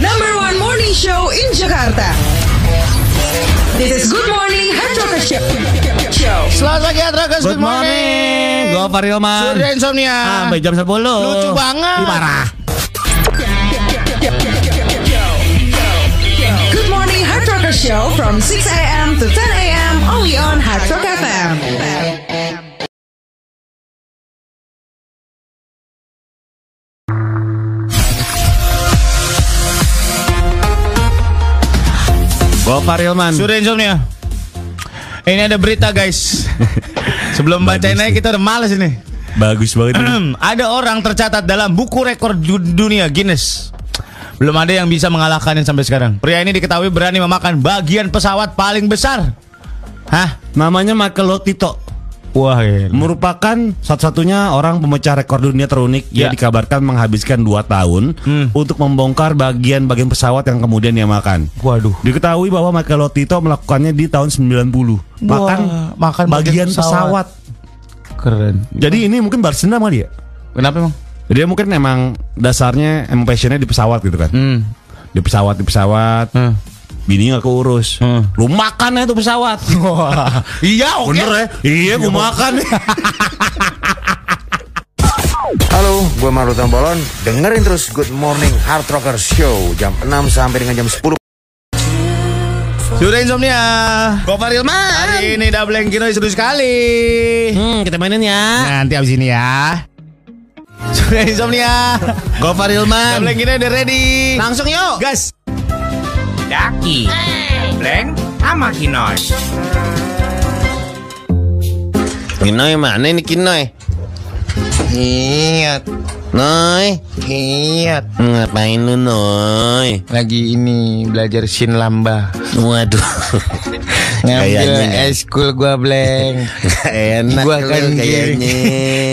Number one morning show in Jakarta. This is Good Morning Hard Rocker Show. Selamat pagi Atrakas, Good morning. Gue Farioman. Sudah insomnia. Sampai jam 10. Lucu banget. Ih, parah. Good Morning Hard Rocker Show from 6 a.m. to 10 a.m. only on Hard Rock FM. Gue Farilman. Sudah insomnia. Ini ada berita guys. Sebelum bacain aja kita udah males ini. Bagus banget. ini. ada orang tercatat dalam buku rekor du- dunia Guinness. Belum ada yang bisa mengalahkannya sampai sekarang. Pria ini diketahui berani memakan bagian pesawat paling besar. Hah? Namanya Michael Lotito. Wah, iya. Merupakan satu-satunya orang pemecah rekor dunia terunik Ya. yang dikabarkan menghabiskan 2 tahun Hmm. untuk membongkar bagian-bagian pesawat yang kemudian dia makan. Waduh. Diketahui bahwa Michael Lotito melakukannya di tahun 90. Makan Wah, makan bagian, bagian pesawat. Keren. Jadi ini mungkin balas dendam kali ya? Kenapa emang? Dia mungkin emang dasarnya emang passionnya di pesawat gitu kan. Hmm. Di pesawat di pesawat. Hmm. Bini gak keurus. Hmm. Lu makan ya tuh pesawat. Iya, oke. Bener ya? Iya, gue makan. Halo, gue Maru Tambolon. Dengerin terus Good Morning Hard Rocker Show jam 6 sampai dengan jam 10 Sudah insomnia. Gopar Ilman. Hari ini double Kino seru sekali. Hmm, kita mainin ya. Nanti abis ini ya. Sudah insomnia. Gopar Ilman. Double Kino udah ready. Langsung yuk. Gas. Daki, Bleng, sama Kinoy. Kinoy mana ini Kinoy? Hiyat, Noy, hiyat. ngapain lu Noy? Lagi ini belajar sin lamba. Waduh, Ngambil eskul gua Bleng. Gak enak Gua kan kayaknya.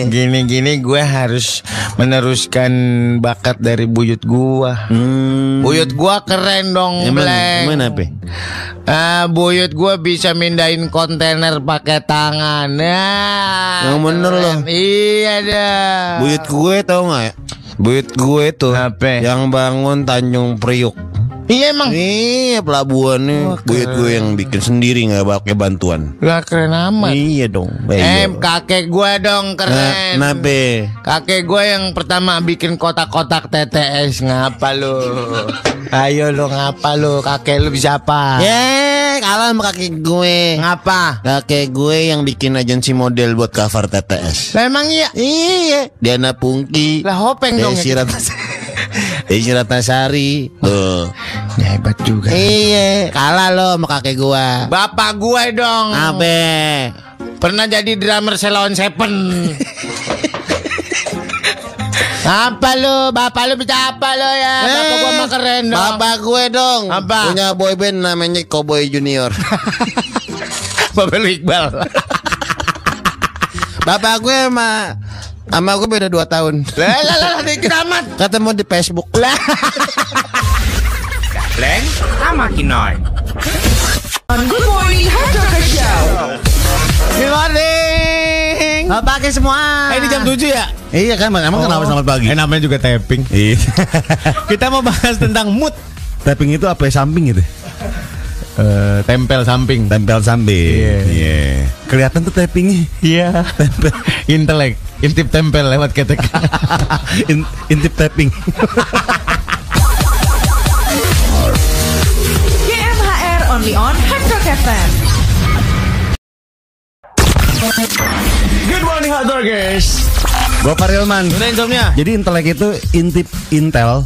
Gini-gini gue harus meneruskan bakat dari buyut gua. Hmm, Buyut gua keren dong, emang, Bleng. emang apa? Ah, buyut gua bisa mindahin kontainer pakai tangan. Nah, Yang bener loh. Iya dah. Buyut gue tau gak ya? Buyut gue tuh Apa? yang bangun Tanjung Priuk. Iya emang. Iya pelabuhannya Wah, Buyut gue yang bikin sendiri nggak pakai bantuan. Lah keren amat. Iya dong. Eh, Iya. kakek gua dong Nah, keren. nabe. Kakek gue yang pertama bikin kotak-kotak TTS ngapa lu? Ayo lu ngapa lu? Kakek lu bisa apa? Ya, kalah sama kakek gue. Ngapa? Kakek gue yang bikin agensi model buat cover TTS. Lah emang iya. Iya, Diana Pungki. Lah hopeng dong. Desi ya. Desi Ratnasari. Tuh. Ya, hebat juga. Iya, kalah lo sama kakek gua. Bapak gue dong. Abe. Pernah jadi drummer Selon Seven. apa lu? Bapak lu bisa apa lu ya? Bapak gua mah keren dong. Bapak gue dong. Apa? Punya boyband namanya Cowboy Junior. Bapak lu Iqbal. Bapak gue sama sama gue beda 2 tahun. lah lah lah dikit amat. Ketemu di Facebook. Lah. Bleng sama Kinoy. On Good Morning Rocker Show. Good morning. Selamat pagi semua. Eh, ini jam 7 ya? Iya kan, emang kenapa selamat pagi? Eh, namanya juga tapping. Iya. Kita mau bahas tentang mood. Tapping itu apa ya samping gitu? Eh, tempel samping. Tempel samping. Iya. Iya. Kelihatan tuh tappingnya. Iya. Intelek. Intip tempel lewat ketek. In- intip tapping. GMHR only on Hard Rock FM. Good morning hot doggers. Gopar Ilman. Udah insomnia? Jadi intelek itu intip intel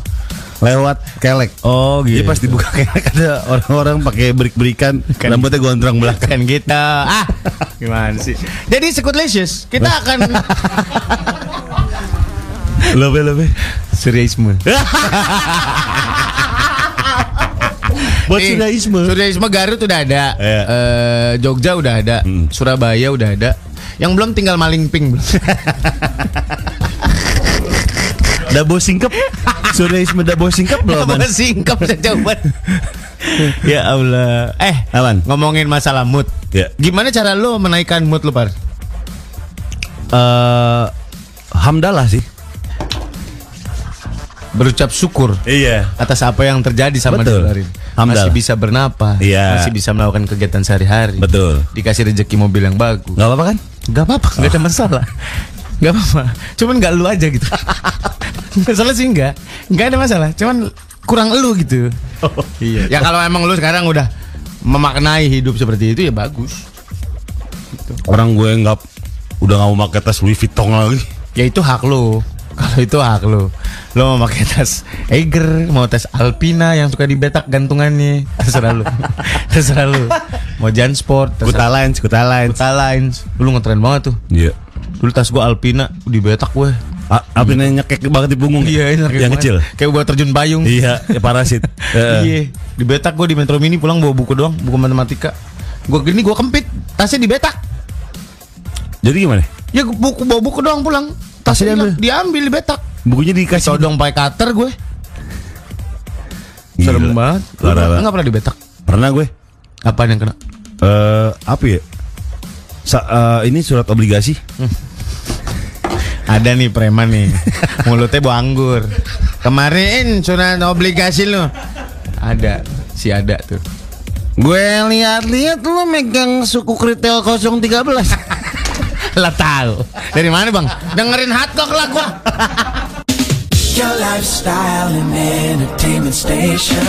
lewat kelek. Oh Jadi pas dibuka kelek ada orang-orang pakai berik-berikan rambutnya gondrong belakang. kan kita. Ah, gimana sih? Jadi Sekutlicious, kita akan Lebih lebih. Suryaisme. Buat sudaisme. Suryaisme Garut udah ada. Iya. Eh, Jogja udah ada. Hmm. Surabaya udah ada. Yang belum tinggal maling ping belum. Dabo singkep. Sudaisme dabo singkep belum? Apa singkap jawaban. ya Allah. Eh, Aman. ngomongin masalah mood. Ya. Gimana cara lu menaikkan mood lu, Par? Eh, hamdalah sih. berucap syukur Iya. atas apa yang terjadi sama Betul. kemarin. Masih bisa bernapas, Iya. masih bisa melakukan kegiatan sehari-hari. Betul. Dikasih rezeki mobil yang bagus. Gak apa-apa kan? Gak apa-apa, gak ada masalah. Gak apa-apa. Cuman gak lu aja gitu. masalah sih enggak. Gak ada masalah. Cuman kurang lu gitu. iya. Ya kalau emang lu sekarang udah memaknai hidup seperti itu ya bagus. Orang gue nggak udah nggak mau pakai tas Louis Vuitton lagi. Ya itu hak lu. Kalau itu hak lu. Lu mau pakai tas Eiger, mau tas Alpina yang suka dibetak gantungannya, terserah lu. terserah lu. Mau Jansport, Kuta Lines, Kuta Lines. Kuta Lines. Lu ngetren banget tuh. Iya. Dulu tas gua Alpina dibetak gue. A- Alpina nyekek banget di punggung. Iya, ini yang kecil. Kayak buat terjun payung. Iya, ya parasit. Heeh. Iya, dibetak gue di Metro Mini pulang bawa buku doang, buku matematika. Gue gini gue kempit, tasnya dibetak. Jadi gimana? Ya gua buku bawa buku doang pulang. Tasnya diambil? diambil dibetak. Bukunya dikasih. Sodong pakai cutter gue. Gila. Serem banget. Enggak pernah dibetak. Pernah gue. Apaan yang kena? Eh, apa ya? Sa- eh, ini surat obligasi. Ada nih preman nih. Mulutnya bau anggur. Kemarin surat obligasi lu. Ada, si ada tuh. Gue lihat-lihat lu megang suku kritel 013. Lah tahu. Dari mana, Bang? Dengerin hardcore lah gua. Your lifestyle and entertainment station.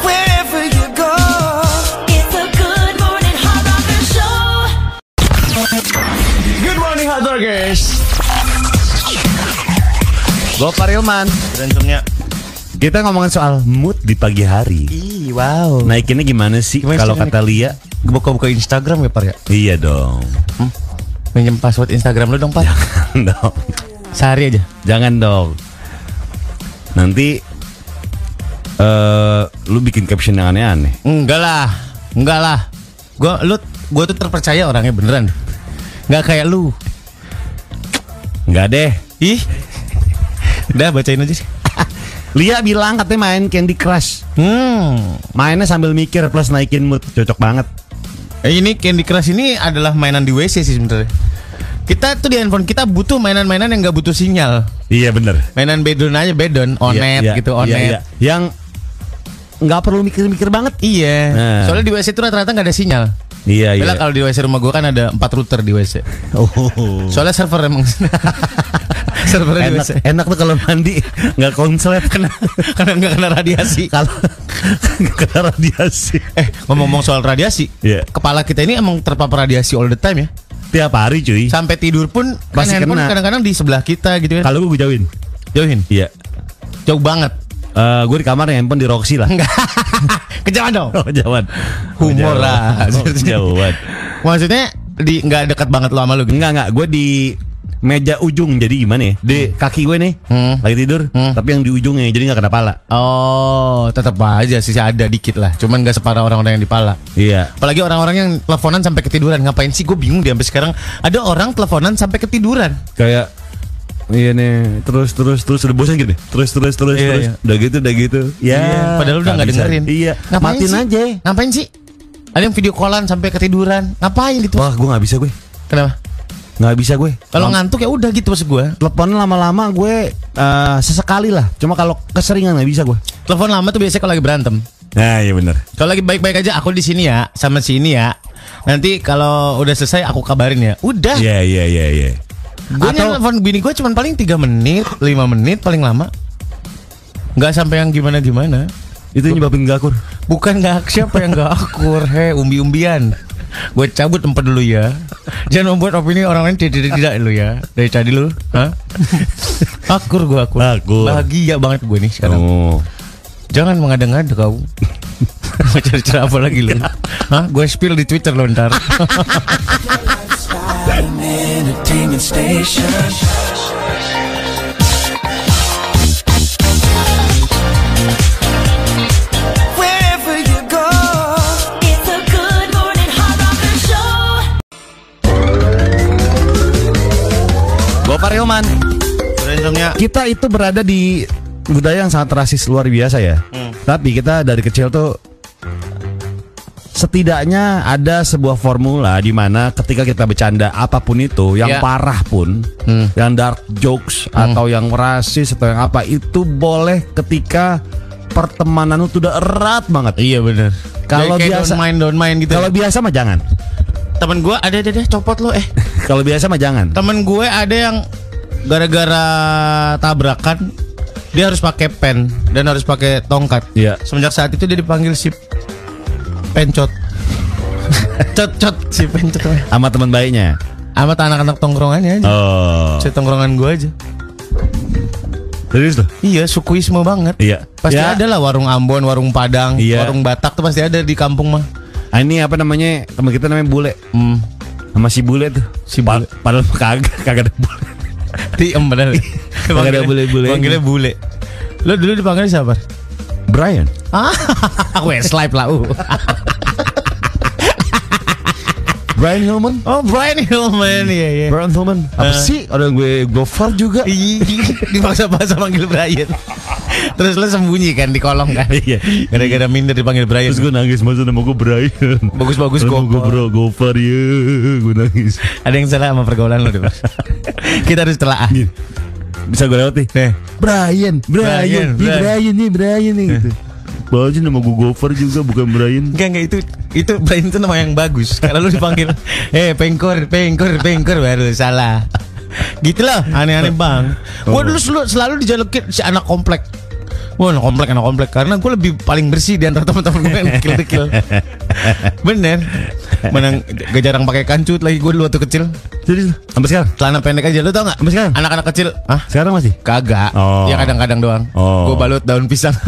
Wherever you go, It's a good morning hard rocker show. Good morning hardrockers. Gue Parioman. Berantemnya. Kita ngomongin soal mood di pagi hari. Ih, wow. Naikinnya gimana sih kalau kata Lia? Buka-buka Instagram ya, Par ya? Iya dong. Minjem password Instagram lu dong, Par. dong. Sehari aja. Jangan dong. Nanti eh lu bikin caption yang aneh-aneh. Enggak lah. Enggak lah. Gua lu gua tuh terpercaya orangnya beneran. Enggak kayak lu. Enggak deh. Ih. Udah bacain aja sih. Lia bilang katanya main Candy Crush. Hmm. Mainnya sambil mikir plus naikin mood. Cocok banget. Eh, ini Candy Crush ini adalah mainan di WC sih sebenarnya. Kita tuh di handphone kita butuh mainan-mainan yang nggak butuh sinyal. Iya bener. Mainan bedon aja bedon, onet Iya, iya, gitu, iya, onet. iya. Yang nggak perlu mikir-mikir banget. Iya. Nah. Soalnya di WC itu rata-rata nggak ada sinyal. Iya iya. Bella kalau di WC rumah gua kan ada 4 router di WC. Oh. Soalnya server emang servernya di enak, WC. enak tuh kalau mandi nggak konslet kena Karena nggak kena radiasi. kalau nggak kena radiasi. Eh ngomong-ngomong soal radiasi, Iya. kepala kita ini emang terpapar radiasi all the time ya. Tiap hari cuy. Sampai tidur pun kan Masih handphone kena. kadang-kadang di sebelah kita gitu kan. Kalau gue jauhin. Jauhin. Iya. Jauh banget. Eh gue di kamar handphone di Roxy lah. Enggak. Kejauhan dong. Oh jauhan. Humor lah. Oh, jauhan. Maksudnya di nggak dekat banget lo sama lu gitu. Enggak enggak. Gue di meja ujung jadi gimana ya? Di kaki gue nih Hmm. lagi tidur, Hmm. tapi yang di ujungnya jadi nggak kena pala. Oh, tetap aja sih ada dikit lah. Cuman nggak separah orang-orang yang di pala. Iya. Apalagi orang-orang yang teleponan sampai ketiduran. Ngapain sih? Gue bingung dia sampai sekarang. Ada orang teleponan sampai ketiduran. Kayak Iya nih, terus terus terus udah bosan gitu. Terus terus terus Iya, terus. iya. Udah gitu udah gitu. Ya. Padahal udah nggak dengerin. Iya. Ngapain Matiin sih? aja. Ngapain sih? Ada yang video callan sampai ketiduran. Ngapain gitu? Wah, gue nggak bisa gue. Kenapa? Nggak bisa gue. Kalau ngantuk ya udah gitu maksud gue. telepon lama-lama gue eh, sesekali lah. Cuma kalau keseringan nggak bisa gue. Telepon lama tuh biasanya kalau lagi berantem. Nah, iya benar. Kalau lagi baik-baik aja aku di sini ya, sama si ini ya. Nanti kalau udah selesai aku kabarin ya. Udah. Iya iya iya iya. Gue Atau- telepon bini gue cuma paling 3 menit, 5 menit paling lama. Nggak sampai yang gimana-gimana. Itu yang nyebabin gak akur. Bukan nggak siapa yang nggak akur, he umbi-umbian. Gue cabut tempat dulu ya. Jangan membuat opini orang lain tidak tidak lu ya. Dari tadi lu, akur gue akur. Akur. Bahagia banget gue nih sekarang. Oh. Jangan mengada-ngada kau. Mau cari-cari apa lagi lu? Hah? Gue spill di Twitter lo ntar. entertainment station. Wherever you go, It's a good morning hard rocker show. Gue Parioman. Berantemnya Kita itu berada di budaya yang sangat rasis luar biasa ya. Tapi kita dari kecil tuh setidaknya ada sebuah formula di mana ketika kita bercanda apa pun itu, yang Ya. parah pun, yang dark jokes atau yang rasis atau yang apa itu boleh ketika pertemanan itu udah erat banget. Iya bener Kalau biasa- main don't main gitu Kalau biasa mah jangan. Temen gue ada ada deh copot lo eh Kalau biasa mah jangan. Temen gue ada yang Gara-gara tabrakan Dia harus pakai pen Dan harus pakai tongkat Iya. Semenjak saat itu dia dipanggil si Pencot Cot-cot si pencot Sama teman baiknya. Sama anak-anak tongkrongannya aja Oh. Si tongkrongan gue aja Serius tuh? Iya sukuisme banget Iya. Pasti Ya. ada lah warung Ambon, warung Padang, Iya. warung Batak tuh pasti ada di kampung mah. Ah, ini apa namanya? Teman kita namanya Bule. Hmm. Sama si Bule tuh. Si Pa- Bule. Padahal kagak kagak ada Bule. Tiem padahal. Kagak ada bule-bule. Panggilnya bule. Lo dulu dipanggil siapa? Brian. Ah, Westlife lah. Uh. Brian Hillman. Oh, Brian Hillman ya ya. Brian Hillman. Apa Eh. sih? Ada gue Gofar juga. Ih, Dipaksa-paksa panggil Brian. Terus lo sembunyi kan di kolong kan? Iya. Gara-gara minder dipanggil Brian. Terus gue nangis masa nama gue Brian. Bagus-bagus gue Gofar. bro Gofar ya. Gue nangis. Ada yang salah sama pergaulan lo deh, Mas. Kita harus telaah. Gini. Bisa gue lewat nih. Brian, Brian, Brian, nih Brian. Brian nih, Brian nih gitu. Bagus nama gue Gofar juga bukan Brian. Enggak enggak itu itu Brian itu nama yang bagus. Kalau lu dipanggil, eh pengkor, pengkor, pengkor baru salah. Gitu loh, aneh-aneh bang. Gua dulu selalu, selalu dijalukin si anak komplek. Wah, anak komplek, anak komplek karena gue lebih paling bersih di antara teman-teman gue yang dekil-dekil. Bener. Menang gak jarang pakai kancut lagi gue dulu waktu kecil. Serius? Sampai sekarang? Celana pendek aja, lu tau gak? Sampai sekarang? Anak-anak kecil, ah Sekarang masih? kagak. Oh. Ya kadang-kadang doang. Oh. Gue balut daun pisang.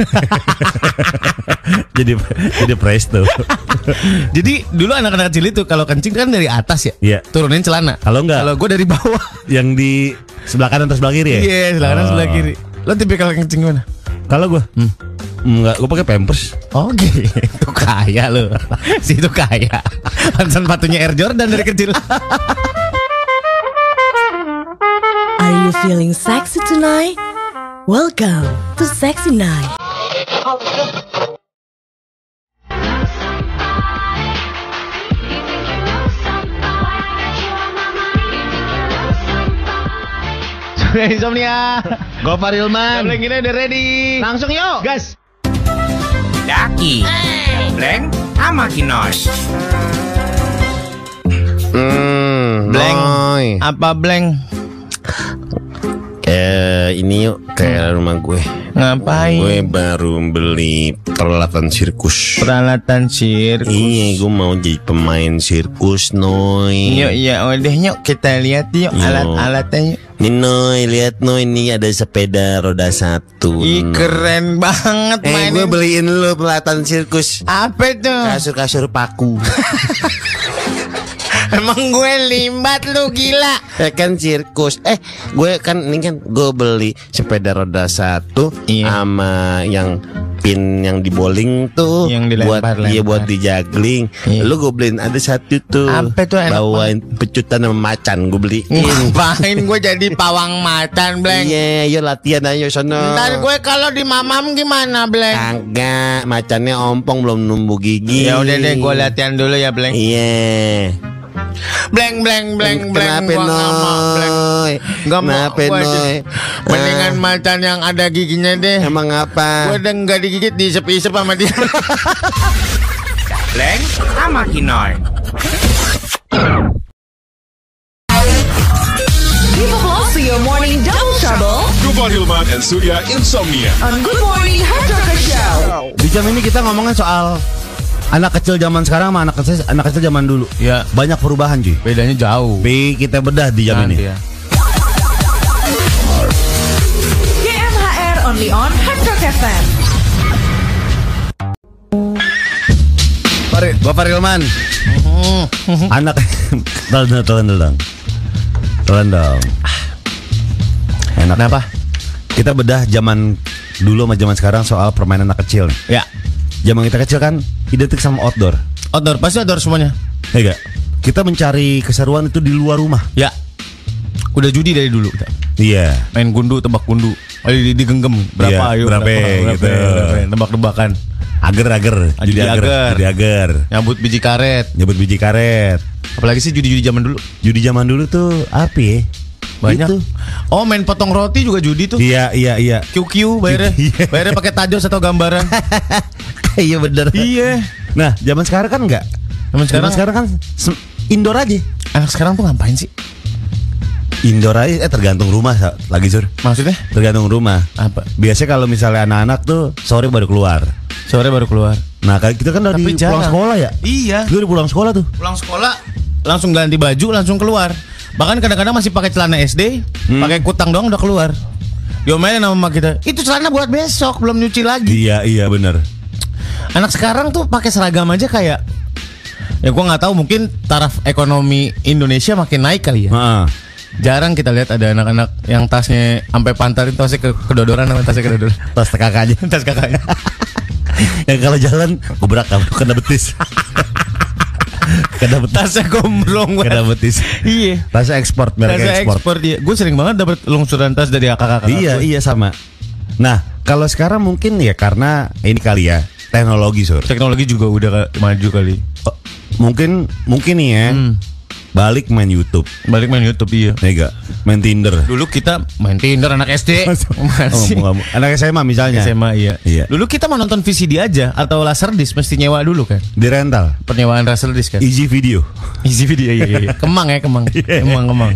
jadi jadi presto. Jadi dulu anak-anak kecil itu kalau kencing kan dari atas ya, Iya. turunin celana. Kalau enggak? Kalau gue dari bawah. Yang di sebelah kanan atau sebelah kiri ya? Iya, sebelah kanan Oh. sebelah kiri. Lo tipikal kencing gimana? Kalau gue, hmm. enggak, gue pakai pampers. Oh gitu kaya lo. si itu kaya. Pansan patunya Air Jordan dari kecil. Are you feeling sexy tonight? Welcome to Sexy Night. Insomnia. Gofar Hilman. Sampling kita udah ready. Langsung yuk. Gas. Daki. Bleng sama Kinos. Apa blank? Eh, ini yuk ke rumah gue. Ngapain? Gue baru beli peralatan sirkus. Peralatan sirkus. Iya, gue mau jadi pemain sirkus, Noy. Yuk ya udah yuk kita lihat yuk alat-alatnya yuk. Nih, Noy, lihat Noy, ini ada sepeda roda satu. Ih keren banget Eh, mainin. gue beliin lu peralatan sirkus. Apa tuh? Kasur-kasur paku. Emang gue limbat lu gila. Eh kan sirkus Eh gue kan ini kan Gue beli sepeda roda satu Iya. Sama yang pin yang di bowling tuh Yang dilempar- buat, Iya lempar. buat di juggling Iya. Lu gue beliin ada satu tuh Apa tuh enak Bawain pecutan sama macan Gue beliin Ngapain gue jadi pawang macan, Bleng? Iya Ayo latihan ayo sono Ntar gue kalau di mamam gimana, Bleng? Kagak Macannya ompong belum numbuh gigi Ya udah deh, gue latihan dulu ya, Bleng. Iya Bleng, bleng, bleng, bleng. Kenapa. Noy Gak mau Noy di- Mendingan macan yang ada giginya deh. Emang apa Gue udah nggak digigit, diisep-isep sama dia. Bleng sama Kinoy. To your morning double trouble Gufar Hilman and Surya Insomnia. on Good Morning Hard Show. Di jam ini kita ngomongin soal anak kecil zaman sekarang sama anak kecil anak kecil zaman dulu. Ya. Banyak perubahan cuy. Bedanya jauh. Bi kita bedah di jam Nanti ini. ya. GMHR only on Hard Rock FM. Fari, gua Farilman. anak telan dong, telan dong. Telan dong. Enak. Kenapa? Kita bedah zaman dulu sama zaman sekarang soal permainan anak kecil. Ya. Zaman kita kecil kan identik sama outdoor. Outdoor, pasti outdoor semuanya. Ya enggak? Kita mencari keseruan itu di luar rumah. Ya. Udah judi dari dulu. kita. Iya. Main gundu, tebak gundu. Oh, di, digenggem berapa Iya, ayo berapa, gitu. berapa, Tebak-tebakan. Ager-ager, Judi ager. Judi ager. Nyambut biji karet. Nyebut biji karet. Apalagi sih judi-judi zaman dulu. Judi zaman dulu tuh apa ya? Banyak. Itu. Oh, main potong roti juga judi tuh. Iya, iya, iya. QQ bayarnya. Iya. bayarnya pakai tajos atau gambaran. iya bener. iya. Nah, zaman sekarang kan enggak. Zaman sekarang, sekarang kan indoor aja. anak sekarang tuh ngapain sih? Indoor aja eh tergantung rumah lagi sur. Maksudnya? Tergantung rumah. Apa? Biasanya kalau misalnya anak-anak tuh sore baru keluar. Sore baru keluar. Nah, kayak kita kan Tapi dari jarang. pulang sekolah ya. Iya. Gue udah pulang sekolah tuh. Pulang sekolah langsung ganti baju, langsung keluar. Bahkan kadang-kadang masih pakai celana SD, pakai kutang doang udah keluar. Diomelin sama mama kita. Itu celana buat besok, belum nyuci lagi. Iya, iya bener. Anak sekarang tuh pakai seragam aja kayak ya gua nggak tahu mungkin taraf ekonomi Indonesia makin naik kali ya. Heeh. Jarang kita lihat ada anak-anak yang tasnya sampai pantarin tasnya ke kedodoran sama tasnya kedodoran. Tas kakaknya. Tas kakaknya. Yang kalau jalan kamu kena betis. kena betis. Tasnya gombrong Kena betis. Iya. Tasnya ekspor, merek Tasnya ekspor. ekspor dia. Gue sering banget dapat lungsuran tas dari kakak-kakak. Iya, gue. iya sama. Nah, kalau sekarang mungkin ya karena ini kali ya teknologi sur. Teknologi juga udah maju kali. Oh, mungkin mungkin nih ya Hmm. Balik main YouTube, Balik main YouTube iya. Mega, main Tinder. Dulu kita main Tinder anak SD. Oh, Masih. mau- anak SMA misalnya. SMA iya. Iya. Dulu kita mau nonton VCD aja atau Laserdisc mesti nyewa dulu kan. Di rental, Penyewaan Laserdisc kan. easy video. Easy video iya, iya, iya. Kemang ya kemang. Kemang kemang.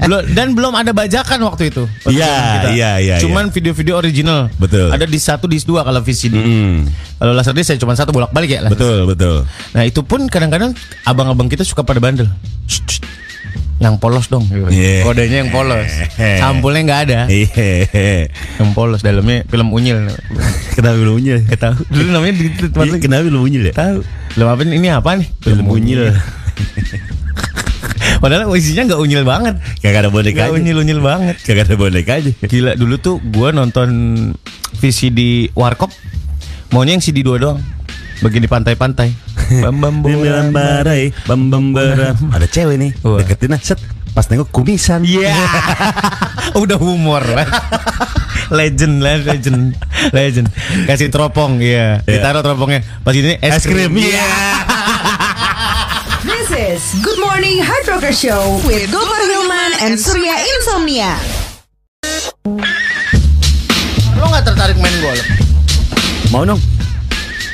Belum dan belum ada bajakan waktu itu. Iya, kita. iya, iya, Cuman video-video original. Betul. Ada di satu di dua kalau VCD. Hmm, Kalau Laserdisc saya cuma satu bolak-balik ya. Laserdisc. betul, betul. Nah itu pun kadang-kadang abang-abang kita suka pada bandel. Yang polos dong. gitu. Yeah. Kodenya yang polos. Sampulnya nggak ada. Hehehe. Yang polos dalamnya film unyil. Kenapa lu unyil? Gak tahu. Dulu namanya di tempat Iya, lagi. Kenapa lu unyil ya? Tahu. Film apa? Ini apa nih? Film unyil. Padahal isinya nggak unyil banget. Kagak ada boneka Nggak aja. unyil-unyil banget. Kagak ada boneka aja. Gila dulu tuh gua nonton VCD Warkop maunya yang CD dua doang. Begini pantai-pantai. Bam bam barai, bam bam beram. Ada cewek nih, Wah. deketin ah, set. Pas nengok kumisan. Iya. Udah humor lah. legend lah, legend. Legend. Kasih teropong, iya. Iya. Ditaruh teropongnya. Pas ini es, Es krim, iya. This is Good Morning Hard Rocker Show with Gopar Hilman and Surya Insomnia. Lo nggak tertarik main golf? Mau dong?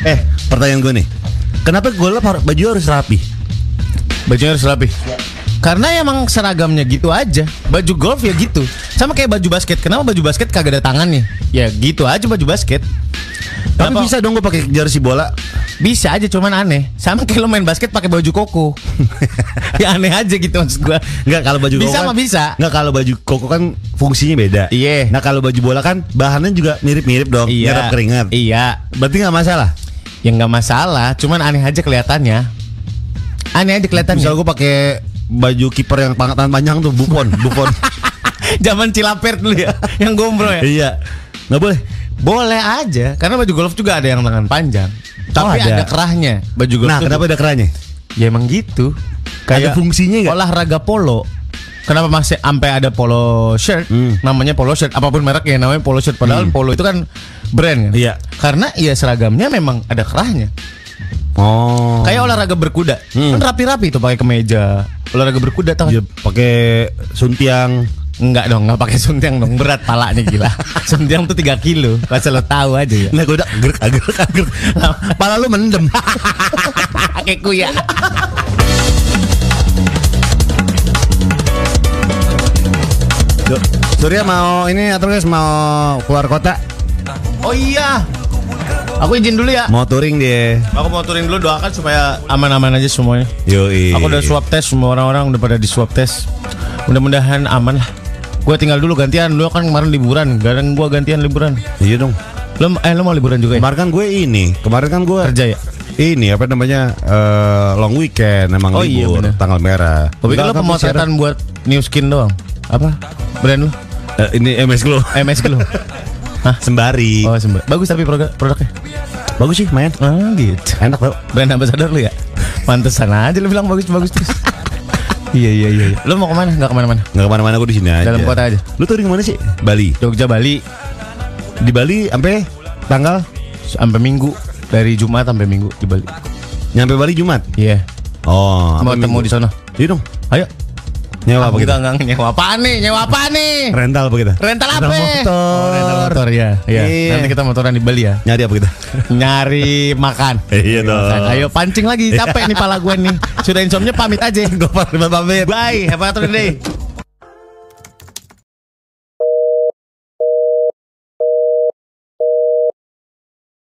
Eh, pertanyaan gue nih. Kenapa golf har- baju harus rapi? Bajunya harus rapi. Karena emang seragamnya gitu aja. Baju golf ya gitu. Sama kayak baju basket. Kenapa baju basket kagak ada tangannya? Ya gitu aja baju basket. Tapi Kenapa? bisa dong gue pakai jersey bola. Bisa aja cuman aneh. Sama kayak lo main basket pakai baju koko. ya aneh aja gitu maksud gua. Enggak kalau baju Bisa koko kan, bisa. Enggak kalau baju koko kan fungsinya beda. Iya. Nah kalau baju bola kan bahannya juga mirip-mirip dong. Nyerap keringat. Iya. Berarti nggak masalah. Ya nggak masalah, cuman aneh aja kelihatannya. Aneh aja kelihatannya. Misal gue pakai baju kiper yang tangan panjang tuh Buffon, Buffon. Zaman Cilaper dulu ya, yang gombro ya. iya. Nggak boleh. Boleh aja, karena baju golf juga ada yang tangan panjang. Tapi ada. ada. kerahnya. Baju golf Nah, kenapa ada kerannya? Ya emang gitu. Ada fungsinya nggak? Olahraga polo. Kenapa masih sampai ada polo shirt? Hmm. Namanya polo shirt. Apa pun mereknya namanya polo shirt. Padahal polo itu kan brand kan. Iya. Karena ya seragamnya memang ada kerahnya. Oh. Kayak olahraga berkuda. Hmm. Kan rapi-rapi tuh pakai kemeja. Olahraga berkuda tau. Dia pakai suntiang. Enggak dong, enggak pakai suntiang dong. Berat palanya gila. suntiang tuh 3 kilo. Kasih lo tahu aja ya. Nah, gue udah gerak, gerak, gerak. Pala lu mendem. Kayak kuya. Surya mau ini atau guys mau keluar kota? Oh iya. Aku izin dulu ya. Mau touring dia. Aku mau touring dulu doakan supaya aman-aman aja semuanya. Yoi. Aku udah swab test semua orang-orang udah pada di swab test. Mudah-mudahan aman lah. Gue tinggal dulu gantian. Lu kan kemarin liburan. Kadang gue gantian liburan. Iya dong. Lu eh lu mau liburan juga ya? Kemarin kan gue ini, kemarin kan gue Kerja ya? ini apa namanya eh, long weekend emang Oh iya, libur bener. tanggal merah. Lu Enggak, kan pemotretan buat new skin doang. Apa? Brand lu? siaran. Eh, ini MS Glow. MS lu. Hah? Sembari. Oh, sembah. Bagus tapi produk produknya. Bagus sih, main. Ah, gitu. Enak tau. Brand ambassador lu ya? Pantesan aja lu bilang bagus-bagus terus. iya, iya, iya. iya. Lu mau ke mana? Enggak ke mana-mana. Nggak ke mana-mana gue di sini aja. Dalam kota aja. Lu touring mana sih? Bali. Jogja, Bali, Di Bali sampai tanggal sampai Minggu. Dari Jumat sampai Minggu di Bali. Nyampe Bali Jumat. Iya. Oh, Mau ketemu di sana. Iya dong. Ayo. Nyewa apa kita? Enggak, enggak, nyewa apaan nih? Nyewa apaan nih? Rental apa kita? Rental apa? motor. Oh, rental motor ya. Iya. Iya. Nanti kita motoran di Bali ya. Nyari apa kita? Nyari makan. Iya dong. makan. Ayo pancing lagi. Capek nih pala gue nih. Sudah insomnia pamit aja. Gue pamit. Bye. Have a day.